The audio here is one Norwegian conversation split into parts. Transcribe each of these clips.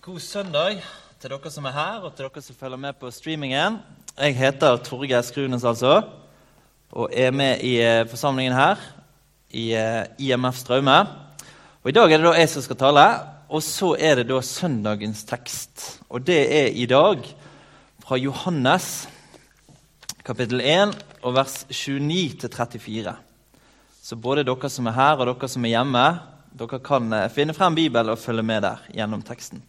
God søndag til dere som er her, og til dere som følger med på streamingen. Jeg heter Torgeir Skrunes, altså, og er med i eh, forsamlingen her i eh, IMF Straume. Og I dag er det da jeg som skal tale, og så er det da søndagens tekst. Og det er i dag fra Johannes kapittel 1 og vers 29 til 34. Så både dere som er her, og dere som er hjemme, dere kan eh, finne frem Bibelen og følge med der gjennom teksten.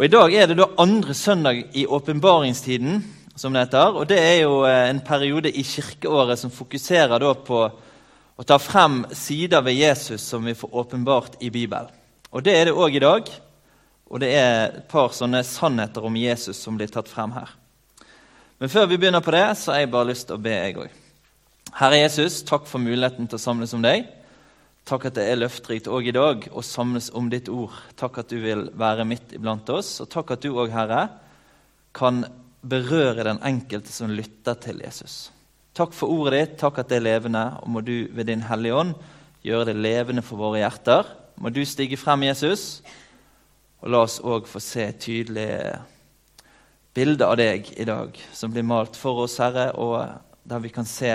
Og I dag er det da andre søndag i åpenbaringstiden, som det heter. Og det er jo eh, en periode i kirkeåret som fokuserer da på å ta frem sider ved Jesus som vi får åpenbart i Bibelen. Og det er det òg i dag. Og det er et par sånne sannheter om Jesus som blir tatt frem her. Men før vi begynner på det, så har jeg bare lyst til å be, jeg òg. Herre Jesus, takk for muligheten til å samles om deg. Takk at det er løfterikt òg i dag å samles om ditt ord. Takk at du vil være midt iblant oss, og takk at du òg, Herre, kan berøre den enkelte som lytter til Jesus. Takk for ordet ditt, takk at det er levende, og må du ved Din Hellige Ånd gjøre det levende for våre hjerter. Må du stige frem, Jesus, og la oss òg få se tydelige tydelig bilde av deg i dag, som blir malt for oss, Herre, og der vi kan se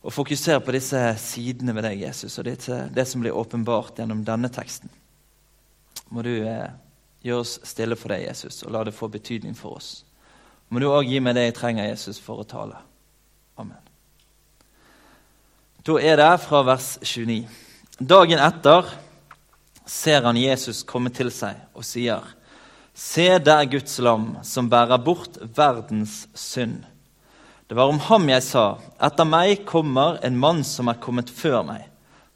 og fokusere på disse sidene ved deg, Jesus, og det, det som blir åpenbart gjennom denne teksten. Må du eh, gjøre oss stille for deg, Jesus, og la det få betydning for oss. Må du òg gi meg det jeg trenger, Jesus, for å tale. Amen. Da er det fra vers 29. Dagen etter ser han Jesus komme til seg og sier, Se der Guds lam som bærer bort verdens synd. Det var om ham jeg sa, etter meg kommer en mann som er kommet før meg,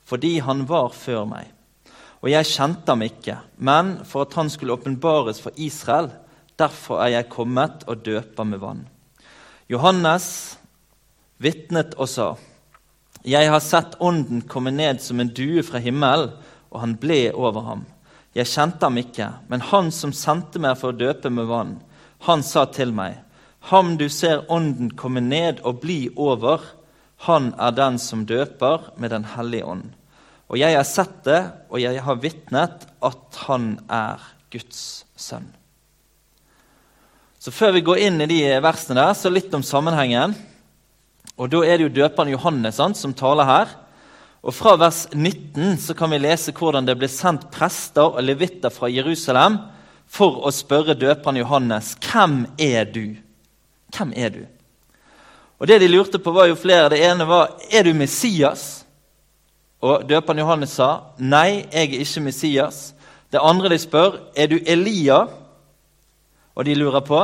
fordi han var før meg. Og jeg kjente ham ikke, men for at han skulle åpenbares for Israel, derfor er jeg kommet og døper med vann. Johannes vitnet og sa, Jeg har sett Ånden komme ned som en due fra himmelen, og han ble over ham. Jeg kjente ham ikke, men han som sendte meg for å døpe med vann, han sa til meg, Ham du ser Ånden komme ned og bli over, han er den som døper med Den hellige ånd. Og jeg har sett det, og jeg har vitnet at han er Guds sønn. Så Før vi går inn i de versene der, så litt om sammenhengen. Og Da er det jo døperen Johannes sant, som taler her. Og Fra vers 19 så kan vi lese hvordan det ble sendt prester og levitter fra Jerusalem for å spørre døperen Johannes hvem er du hvem er du? Og Det de lurte på, var jo flere. Det ene var er du Messias. Og Døperen Johannes sa nei, jeg er ikke Messias. Det andre de spør, er du Elia? Og de lurer på.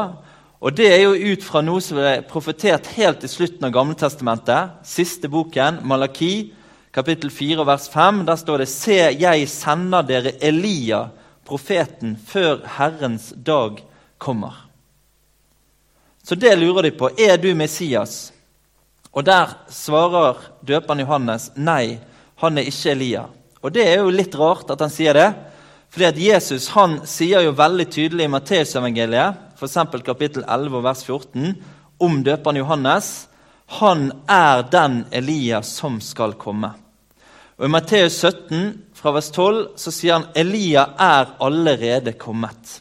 Og Det er jo ut fra noe som ble profetert helt til slutten av Gamletestamentet. Siste boken, Malaki, kapittel 4, vers 5. Der står det Se, jeg sender dere Elia, profeten, før Herrens dag kommer. Så det lurer de på. Er du Messias? Og der svarer døperen Johannes nei, han er ikke Elia. Og det er jo litt rart at han sier det. Fordi at Jesus han sier jo veldig tydelig i Matteusevangeliet, f.eks. kapittel 11 og vers 14, om døperen Johannes han er den Elia som skal komme. Og I Matteus 17 fra vers 12 så sier han Elia er allerede kommet.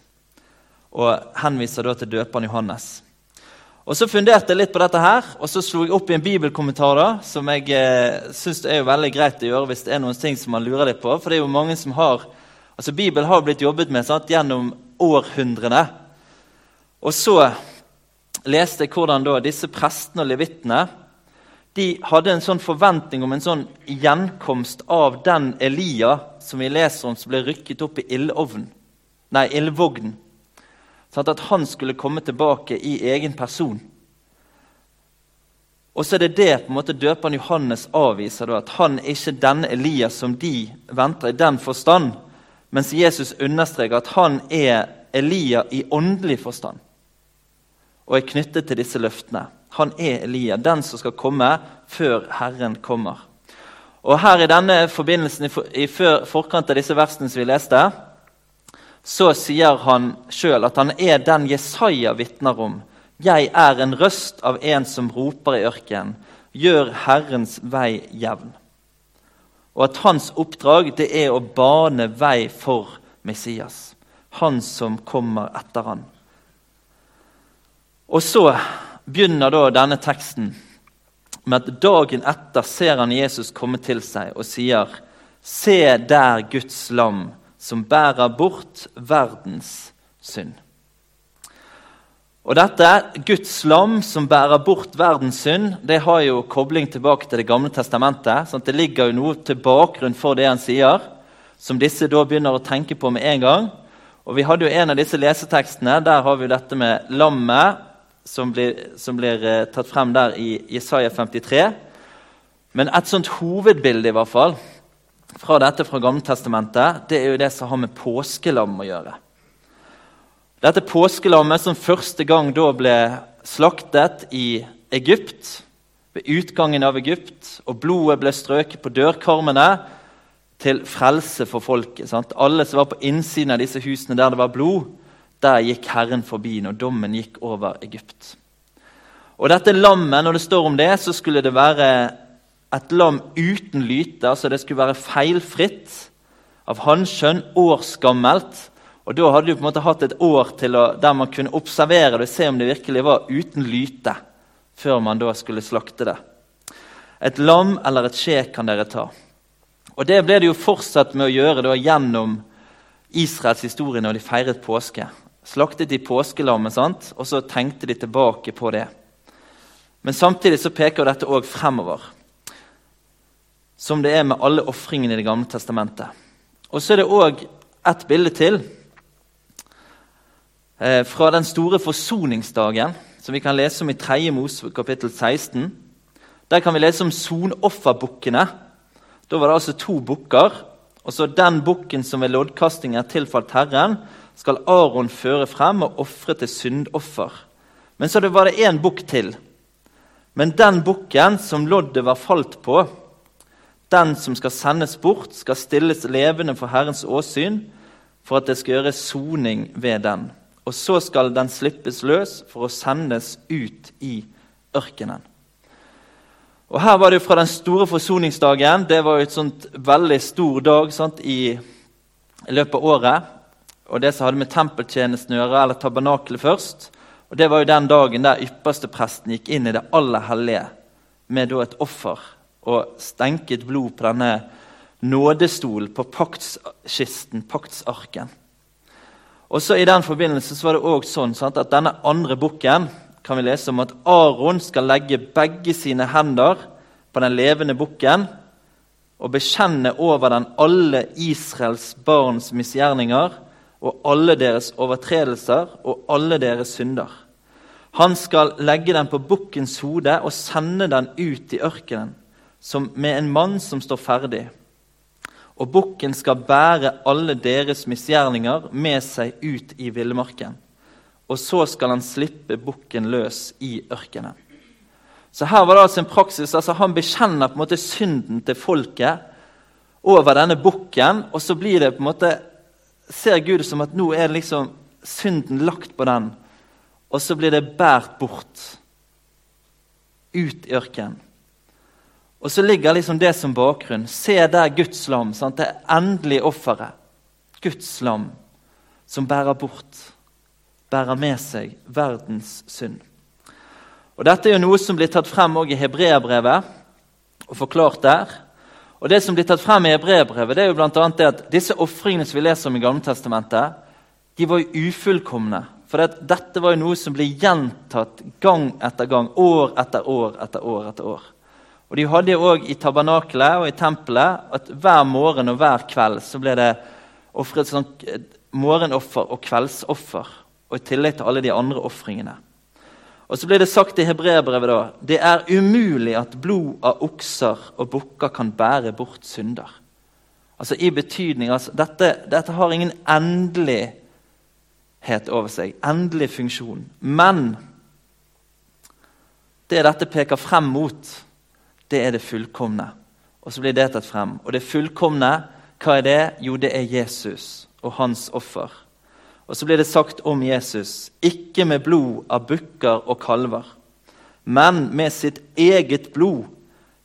Og henviser da til døperen Johannes. Og Så funderte jeg litt på dette, her, og så slo jeg opp i en bibelkommentar da, som jeg eh, syns er veldig greit å gjøre hvis det er noen ting som man lurer litt på. For det er jo mange som har, altså Bibelen har blitt jobbet med sant, gjennom århundrene. Og så leste jeg hvordan da disse prestene og levittene de hadde en sånn forventning om en sånn gjenkomst av den Elia som vi leser om som ble rykket opp i ildovnen. Nei, ildvognen. Sånn at han skulle komme tilbake i egen person. Og så er det det på en måte døperen Johannes avviser, da, at han er ikke denne Elias som de venter i den forstand, mens Jesus understreker at han er Elia i åndelig forstand og er knyttet til disse løftene. Han er Elia, den som skal komme før Herren kommer. Og her I denne forbindelsen, i forkant av disse versene som vi leste, så sier han sjøl at han er den Jesaja vitner om. Jeg er en røst av en som roper i ørkenen, gjør Herrens vei jevn. Og at hans oppdrag det er å bane vei for Messias. han som kommer etter han. Og så begynner da denne teksten med at dagen etter ser han Jesus komme til seg og sier Se der Guds lam som bærer bort verdens synd. Og dette, Guds lam som bærer bort verdens synd, det har jo kobling tilbake til Det gamle testamentet. sånn Det ligger jo noe til bakgrunn for det han sier, som disse da begynner å tenke på med en gang. Og Vi hadde jo en av disse lesetekstene. Der har vi dette med lammet som blir, som blir uh, tatt frem der i Jesaja 53. Men et sånt hovedbilde i hvert fall, fra dette fra Gammeltestamentet, det er jo det som har med påskelam å gjøre. Dette påskelammet som første gang da ble slaktet i Egypt, ved utgangen av Egypt, og blodet ble strøket på dørkarmene til frelse for folket. Sant? Alle som var på innsiden av disse husene der det var blod, der gikk Herren forbi når dommen gikk over Egypt. Og dette lammet, Når det står om det, så skulle det være et lam uten lyte. altså Det skulle være feilfritt, av hanskjønn, årsgammelt. Og Da hadde du på en måte hatt et år å, der man kunne observere det se om det virkelig var uten lyte, før man da skulle slakte det. Et lam eller et skje kan dere ta. Og Det ble det jo fortsatt med å gjøre da, gjennom Israels historie når de feiret påske slaktet de påskelammet, sant? og så tenkte de tilbake på det. Men samtidig så peker dette òg fremover, som det er med alle ofringene i Det gamle testamentet. Og så er det òg ett bilde til eh, fra den store forsoningsdagen, som vi kan lese om i 3. Mos kapittel 16. Der kan vi lese om sonofferbukkene. Da var det altså to bukker. Og så den bukken som ved loddkasting er tilfalt Herren, skal Aron føre frem og ofre til syndoffer. Men så var det én bukk til. Men den bukken som loddet var falt på, den som skal sendes bort, skal stilles levende for Herrens åsyn, for at det skal gjøres soning ved den. Og så skal den slippes løs for å sendes ut i ørkenen. Og Her var det jo fra den store forsoningsdagen. Det var jo et sånt veldig stor dag sant, i, i løpet av året og det som hadde med tempeltjenesten å gjøre, eller tabernakelet først. Og Det var jo den dagen der ypperstepresten gikk inn i det aller hellige med et offer og stenket blod på denne nådestolen, på paktskisten, paktsarken. Og så I den forbindelse så var det også sånn sant, at denne andre bukken kan vi lese om at Aron skal legge begge sine hender på den levende bukken og bekjenne over den alle Israels barns misgjerninger og alle deres overtredelser og alle deres synder. Han skal legge den på bukkens hode og sende den ut i ørkenen som med en mann som står ferdig. Og bukken skal bære alle deres misgjerninger med seg ut i villmarken. Og så skal han slippe bukken løs i ørkenen. Så her var det altså en praksis, altså Han bekjenner på en måte synden til folket over denne bukken, og så blir det på en måte ser Gud som at nå er liksom synden lagt på den, og så blir det båret bort. Ut i ørkenen. Og så ligger liksom det som bakgrunn. Se der Guds lam. Sant? Det endelige offeret. Guds lam som bærer bort, bærer med seg verdens synd. Og Dette er jo noe som blir tatt frem også i Hebreabrevet og forklart der. Og Det som blir tatt frem i Hebreerbrevet, det er jo blant annet det at disse ofringene som vi leser om i Gamletestamentet, de var jo ufullkomne. For det, dette var jo noe som ble gjentatt gang etter gang, år etter år etter år. etter år. Og De hadde òg i tabernakelet og i tempelet at hver morgen og hver kveld så ble det ofret sånn morgenoffer og kveldsoffer. Og i tillegg til alle de andre ofringene. Og så blir det sagt i hebreerbrevet da det er umulig at blod av okser og bukker kan bære bort synder. Altså I betydning altså, dette, dette har ingen endelighet over seg, endelig funksjon. Men det dette peker frem mot, det er det fullkomne. Og så blir det tatt frem. Og det fullkomne, hva er det? Jo, det er Jesus og hans offer. Og så blir det sagt om Jesus ikke med blod av bukker og kalver, men med sitt eget blod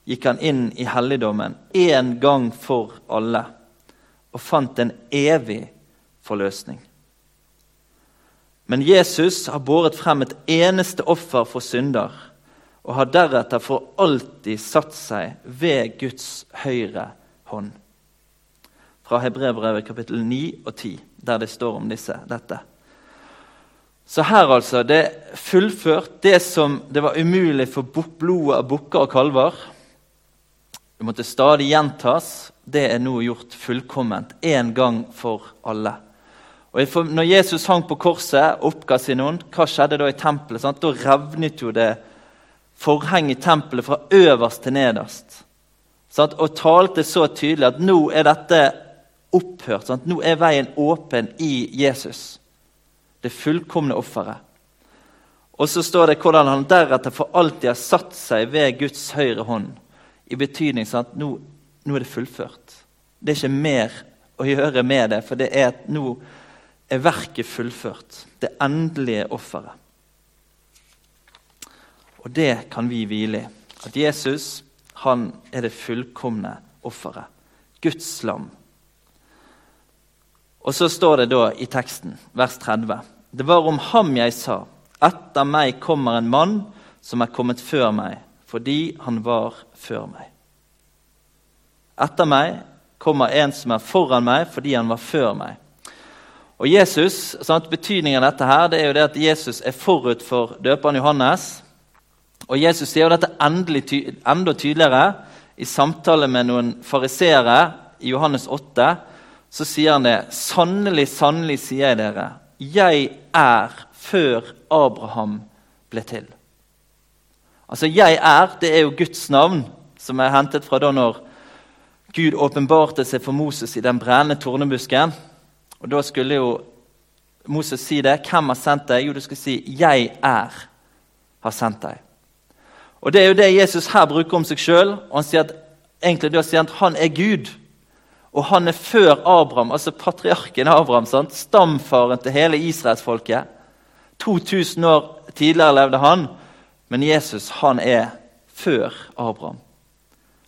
gikk han inn i helligdommen én gang for alle og fant en evig forløsning. Men Jesus har båret frem et eneste offer for synder og har deretter for alltid satt seg ved Guds høyre hånd. Fra Hebrevbrevet kapittel 9 og 10, der det står om disse, dette. Så her, altså, det er fullført det som det var umulig for blodet av bukker og kalver. Det måtte stadig gjentas. Det er nå gjort fullkomment, én gang for alle. Og Når Jesus hang på korset, og oppga sin ånd, hva skjedde da i tempelet? Sant? Da revnet jo det forhenget i tempelet fra øverst til nederst. Sant? Og talte så tydelig at nå er dette opphørt. Sant? Nå er veien åpen i Jesus. Det fullkomne offeret. Og så står det hvordan han deretter for alltid har satt seg ved Guds høyre hånd. I betydning sånn at nå, nå, er det fullført. Det er ikke mer å gjøre med det, for det er at nå er verket fullført. Det endelige offeret. Og det kan vi hvile i. At Jesus han er det fullkomne offeret. Guds lam. Og så står det da i teksten, vers 30. Det var om ham jeg sa, etter meg kommer en mann som er kommet før meg, fordi han var før meg. Etter meg kommer en som er foran meg, fordi han var før meg. Og Jesus, sant, Betydningen av dette her, det er jo det at Jesus er forut for døperen Johannes. Og Jesus sier jo dette enda tydeligere i samtale med noen fariseere i Johannes 8. Så sier han det. Sannelig, sannelig, sier jeg dere, jeg er før Abraham ble til. Altså, 'jeg er' det er jo Guds navn, som er hentet fra da når Gud åpenbarte seg for Moses i den brennende tornebusken. Og Da skulle jo Moses si det. Hvem har sendt deg? Jo, du skal si 'Jeg er har sendt deg'. Og Det er jo det Jesus her bruker om seg sjøl. Han sier at, egentlig da sier han at han er Gud. Og han er før Abraham, altså patriarken Abraham. Sant? Stamfaren til hele israelsfolket. 2000 år tidligere levde han, men Jesus han er før Abraham.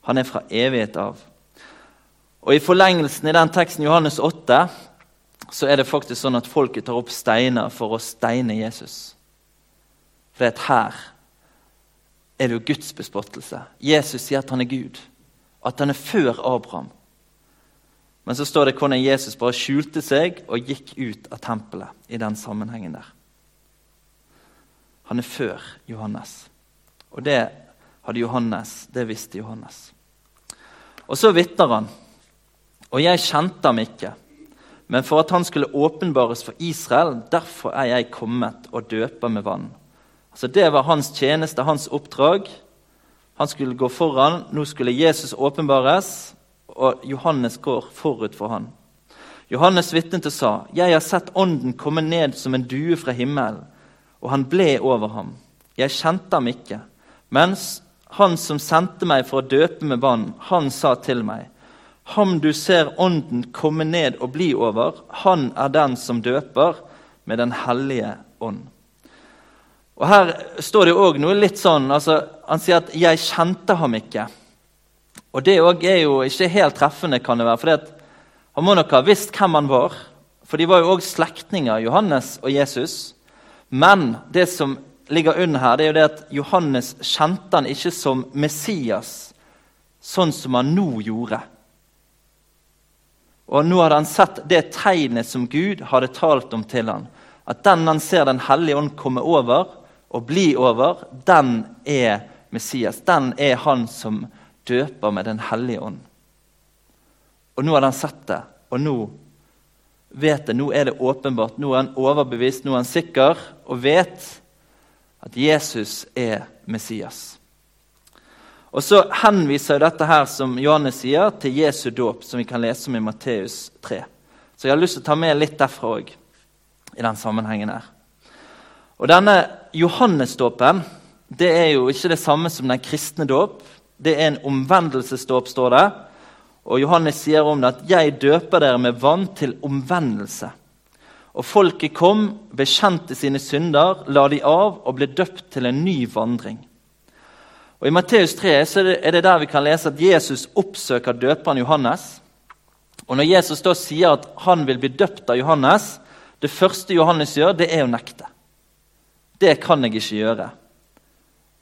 Han er fra evighet av. Og I forlengelsen i den teksten Johannes 8 så er det faktisk sånn at folket tar opp steiner for å steine Jesus. For det er et her er det jo Guds bespottelse. Jesus sier at han er Gud, at han er før Abraham. Men så står det hvordan Jesus bare skjulte seg og gikk ut av tempelet i den sammenhengen der. Han er før Johannes. Og det hadde Johannes, det visste Johannes. Og så vitner han. Og jeg kjente ham ikke men for at han skulle åpenbares for Israel, derfor er jeg kommet og døper med vann. Altså Det var hans tjeneste, hans oppdrag. Han skulle gå foran, nå skulle Jesus åpenbares, og Johannes går forut for han. Johannes vitnet og sa, 'Jeg har sett Ånden komme ned som en due fra himmelen', og han ble over ham. Jeg kjente ham ikke, mens han som sendte meg for å døpe med vann, han sa til meg:" Ham du ser Ånden komme ned og bli over, han er den som døper med Den hellige ånd. Og Her står det òg noe litt sånn altså, Han sier at 'jeg kjente ham ikke'. Og Det er jo ikke helt treffende, kan det være. For han må nok ha visst hvem han var. For de var jo òg slektninger, Johannes og Jesus. Men det som ligger under her, det er jo det at Johannes kjente han ikke som Messias, sånn som han nå gjorde. Og nå hadde han sett det tegnet som Gud hadde talt om til han. At den han ser Den hellige ånd komme over og bli over, den er Messias. Den er han som døper med Den hellige ånd. Og nå har han sett det, og nå vet det. Nå er det åpenbart. Nå er han overbevist, nå er han sikker og vet at Jesus er Messias. Og Så henviser dette her som Johannes sier, til Jesu dåp, som vi kan lese om i Matteus 3. Så jeg har lyst til å ta med litt derfra òg. i den sammenhengen her. Og Denne Johannesdåpen det er jo ikke det samme som den kristne dåp. Det er en omvendelsesdåp, står det. Og Johannes sier om det at 'jeg døper dere med vann til omvendelse'. Og folket kom, bekjente sine synder, la de av og ble døpt til en ny vandring. Og I Matteus 3 er det der vi kan lese at Jesus oppsøker døperen Johannes. Og Når Jesus da sier at han vil bli døpt av Johannes, Det første Johannes gjør, det er å nekte. Det kan jeg ikke gjøre.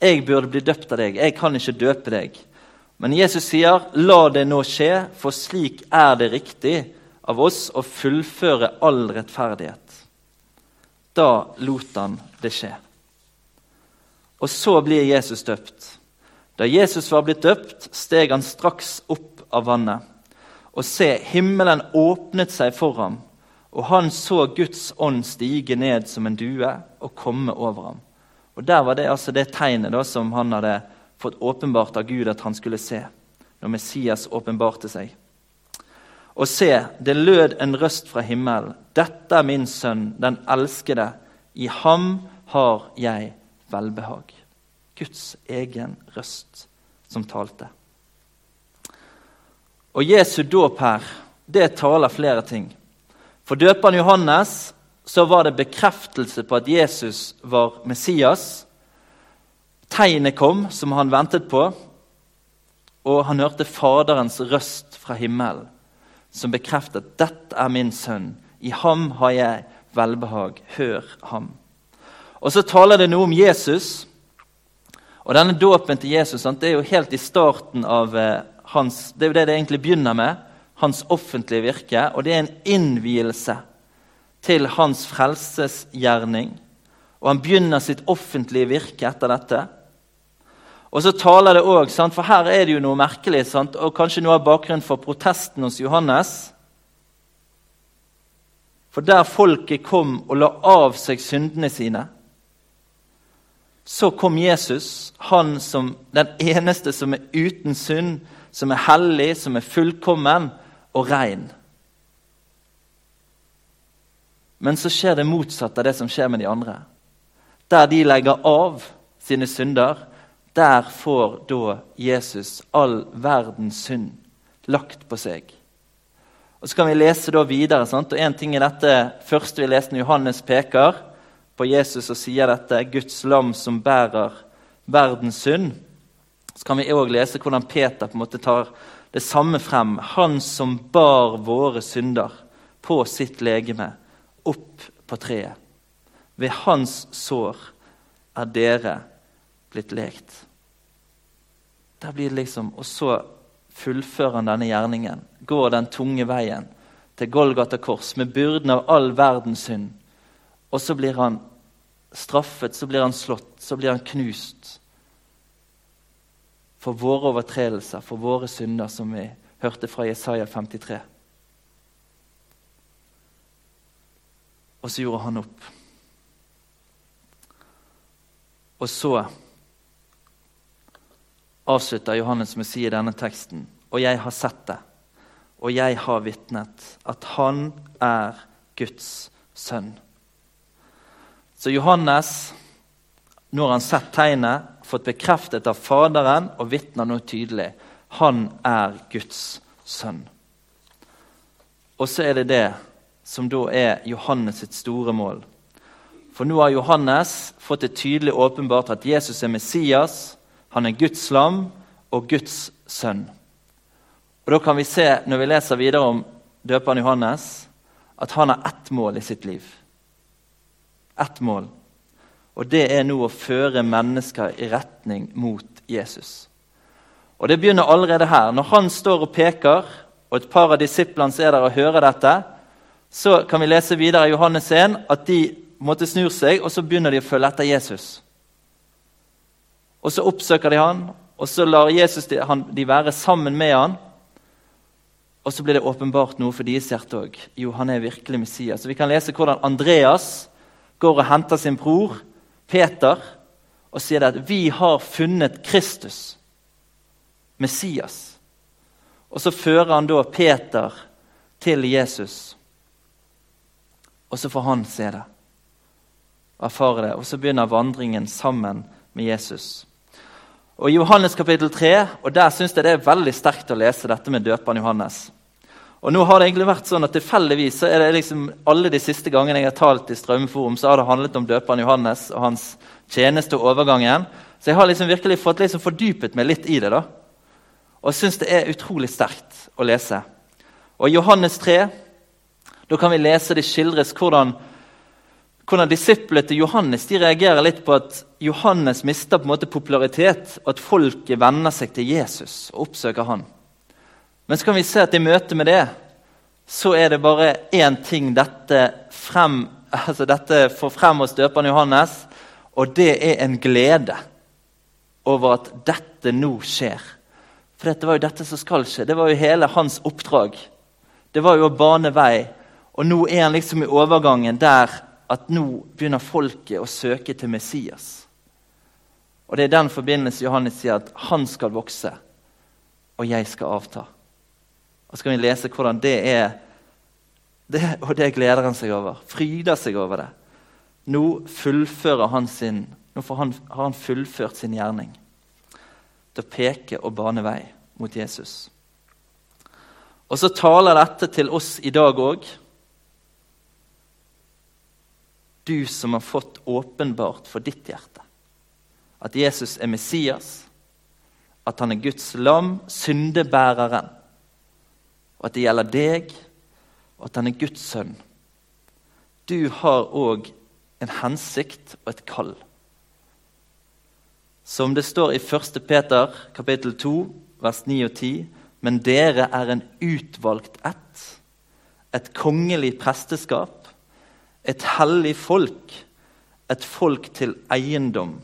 Jeg burde bli døpt av deg. Jeg kan ikke døpe deg. Men Jesus sier, 'La det nå skje, for slik er det riktig av oss å fullføre all rettferdighet.' Da lot han det skje. Og så blir Jesus døpt. Da Jesus var blitt døpt, steg han straks opp av vannet. Og se, himmelen åpnet seg for ham, og han så Guds ånd stige ned som en due og komme over ham. Og Der var det altså det tegnet da, som han hadde fått åpenbart av Gud at han skulle se, når Messias åpenbarte seg. Og se, det lød en røst fra himmelen. Dette er min sønn, den elskede. I ham har jeg velbehag. Guds egen røst som talte. Og Jesu dåp her, det taler flere ting. For døperen Johannes så var det bekreftelse på at Jesus var Messias. Tegnet kom, som han ventet på, og han hørte Faderens røst fra himmelen, som bekreftet 'Dette er min sønn. I ham har jeg velbehag. Hør ham.' Og Så taler det noe om Jesus. Og Denne dåpen til Jesus det er jo helt i starten av eh, hans Det er jo det det egentlig begynner med. Hans offentlige virke. Og det er en innvielse til hans frelsesgjerning. Og han begynner sitt offentlige virke etter dette. Og så taler det også, For her er det jo noe merkelig, sant? og kanskje noe av bakgrunnen for protesten hos Johannes. For der folket kom og la av seg syndene sine, så kom Jesus, han som den eneste som er uten synd, som er hellig, som er fullkommen og rein. Men så skjer det motsatte av det som skjer med de andre. Der de legger av sine synder, der får da Jesus all verdens synd lagt på seg. Og Så kan vi lese da videre. Sant? og En ting er dette første vi leste når Johannes peker på Jesus og sier dette Guds lam som bærer verdens synd. Så kan vi òg lese hvordan Peter på en måte tar det samme frem. Han som bar våre synder på sitt legeme opp på treet. Ved hans sår er dere blitt lekt. Der blir det liksom, Og så fullfører han denne gjerningen, går den tunge veien til Golgata kors med byrden av all verdens synd. Og så blir han straffet, så blir han slått, så blir han knust. For våre overtredelser, for våre synder, som vi hørte fra Jesaja 53. Og så gjorde han opp. Og så avslutter Johannes med å si i denne teksten Og jeg har sett det, og jeg har vitnet, at han er Guds sønn. Så Johannes, nå har han sett tegnet, fått bekreftet av Faderen og vitner noe tydelig. Han er Guds sønn. Og så er det det som da er Johannes sitt store mål. For nå har Johannes fått det tydelig åpenbart at Jesus er Messias, han er Guds lam og Guds sønn. Og Da kan vi se når vi leser videre om døperen Johannes, at han har ett mål i sitt liv. Ett mål. Og det er nå å føre mennesker i retning mot Jesus. Og Det begynner allerede her. Når han står og peker, og et par av disiplene er der og hører dette, så kan vi lese videre i Johannes 1 at de måtte snur seg, og så begynner de å følge etter Jesus. Og Så oppsøker de han, og så lar Jesus de, han, de være sammen med han. Og så blir det åpenbart noe for deres hjerte òg. Jo, han er virkelig Messias. Så Vi kan lese hvordan Andreas går og henter sin bror Peter og sier at 'vi har funnet Kristus, Messias'. Og så fører han da Peter til Jesus. Og så får han se det erfare det. Og så begynner vandringen sammen med Jesus. Og I Johannes kapittel 3 og der synes jeg det er veldig sterkt å lese dette med døperen Johannes. Og nå har det egentlig vært sånn at Tilfeldigvis så er det liksom alle de siste gangene jeg har talt i Strømforum, så har det handlet om døperen Johannes og hans tjeneste og overgangen. Så jeg har liksom virkelig fått liksom fordypet meg litt i det. da. Og syns det er utrolig sterkt å lese. Og I Johannes 3 Da kan vi lese det skildres hvordan, hvordan disiplene til Johannes de reagerer litt på at Johannes mister på en måte popularitet, og at folket venner seg til Jesus og oppsøker han. Men så kan vi se at i møte med det så er det bare én ting dette, frem, altså dette får frem hos døperen Johannes, og det er en glede over at dette nå skjer. For dette var jo dette som skal skje. Det var jo hele hans oppdrag. Det var jo å bane vei. Og nå er han liksom i overgangen der at nå begynner folket å søke til Messias. Og Det er i den forbindelse Johannes sier at han skal vokse, og jeg skal avta. Og så skal vi lese hvordan det er. Det, og det gleder han seg over. Fryder seg over det. Nå fullfører han sin, nå han, har han fullført sin gjerning. Til å peke og bane vei mot Jesus. Og så taler dette til oss i dag òg. Du som har fått åpenbart for ditt hjerte at Jesus er Messias, at han er Guds lam, syndebæreren, og at det gjelder deg, og at han er Guds sønn. Du har òg en hensikt og et kall. Som det står i 1. Peter kapittel 2, vers 9 og 10. Men dere er en utvalgt ett, et kongelig presteskap, et hellig folk, et folk til eiendom,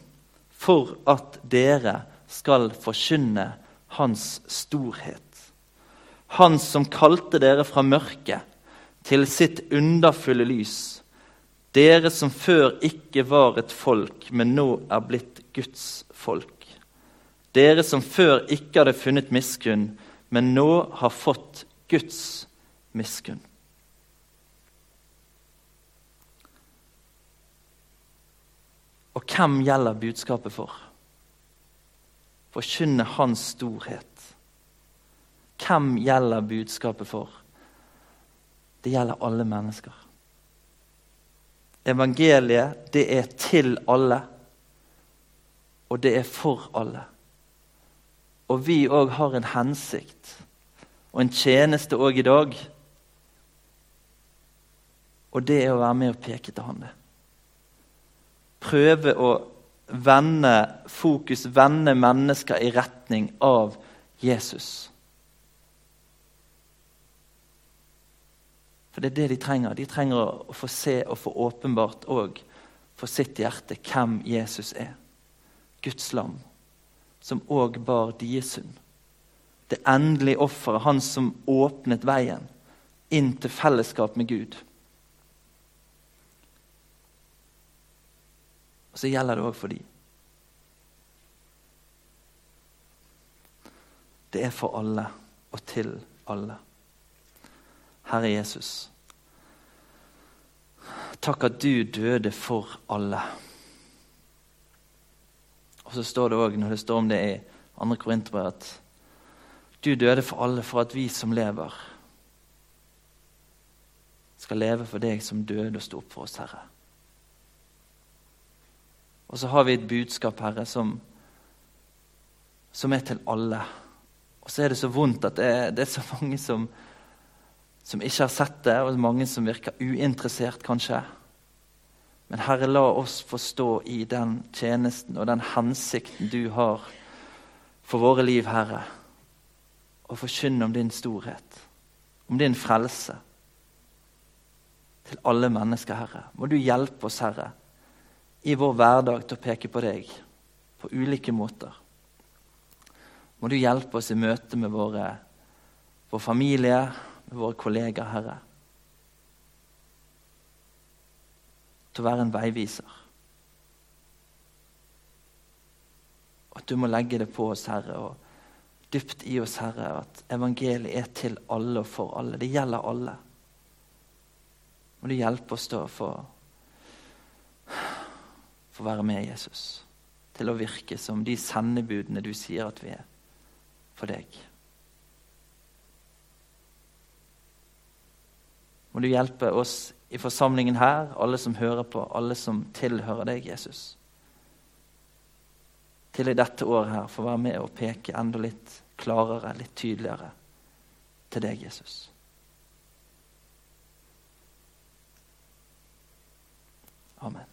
for at dere skal forkynne Hans storhet. Han som kalte dere fra mørket til sitt underfulle lys. Dere som før ikke var et folk, men nå er blitt Guds folk. Dere som før ikke hadde funnet miskunn, men nå har fått Guds miskunn. Og hvem gjelder budskapet for? Forkynne Hans storhet. Hvem gjelder budskapet for? Det gjelder alle mennesker. Evangeliet, det er til alle, og det er for alle. Og vi òg har en hensikt og en tjeneste òg i dag. Og det er å være med og peke til Han det. Prøve å vende fokus, vende mennesker i retning av Jesus. For det er det de trenger. De trenger å få se og få åpenbart òg for sitt hjerte hvem Jesus er. Guds lam som òg bar deres synd. Det endelige offeret, han som åpnet veien inn til fellesskap med Gud. Og så gjelder det òg for dem. Det er for alle og til alle. Herre Jesus, takk at du døde for alle. Og så står det òg, når det står om det i 2. Korinterbrev, at du døde for alle for at vi som lever, skal leve for deg som døde og sto opp for oss, Herre. Og så har vi et budskap, Herre, som, som er til alle. Og så er det så vondt at det det er så mange som, som ikke har sett det, og mange som virker uinteressert, kanskje. Men Herre, la oss forstå i den tjenesten og den hensikten du har for våre liv, Herre, og forkynne om din storhet, om din frelse til alle mennesker, Herre. Må du hjelpe oss, Herre, i vår hverdag til å peke på deg på ulike måter. Må du hjelpe oss i møte med våre, vår familie, våre kolleger, Herre. til å være en veiviser. At du må legge det på oss, Herre, og dypt i oss, Herre, at evangeliet er til alle og for alle. Det gjelder alle. Må du hjelpe oss da for å være med Jesus. Til å virke som de sendebudene du sier at vi er for deg. Må du hjelpe oss i forsamlingen her, alle som hører på, alle som tilhører deg, Jesus. Til i dette året her få være med og peke enda litt klarere, litt tydeligere til deg, Jesus. Amen.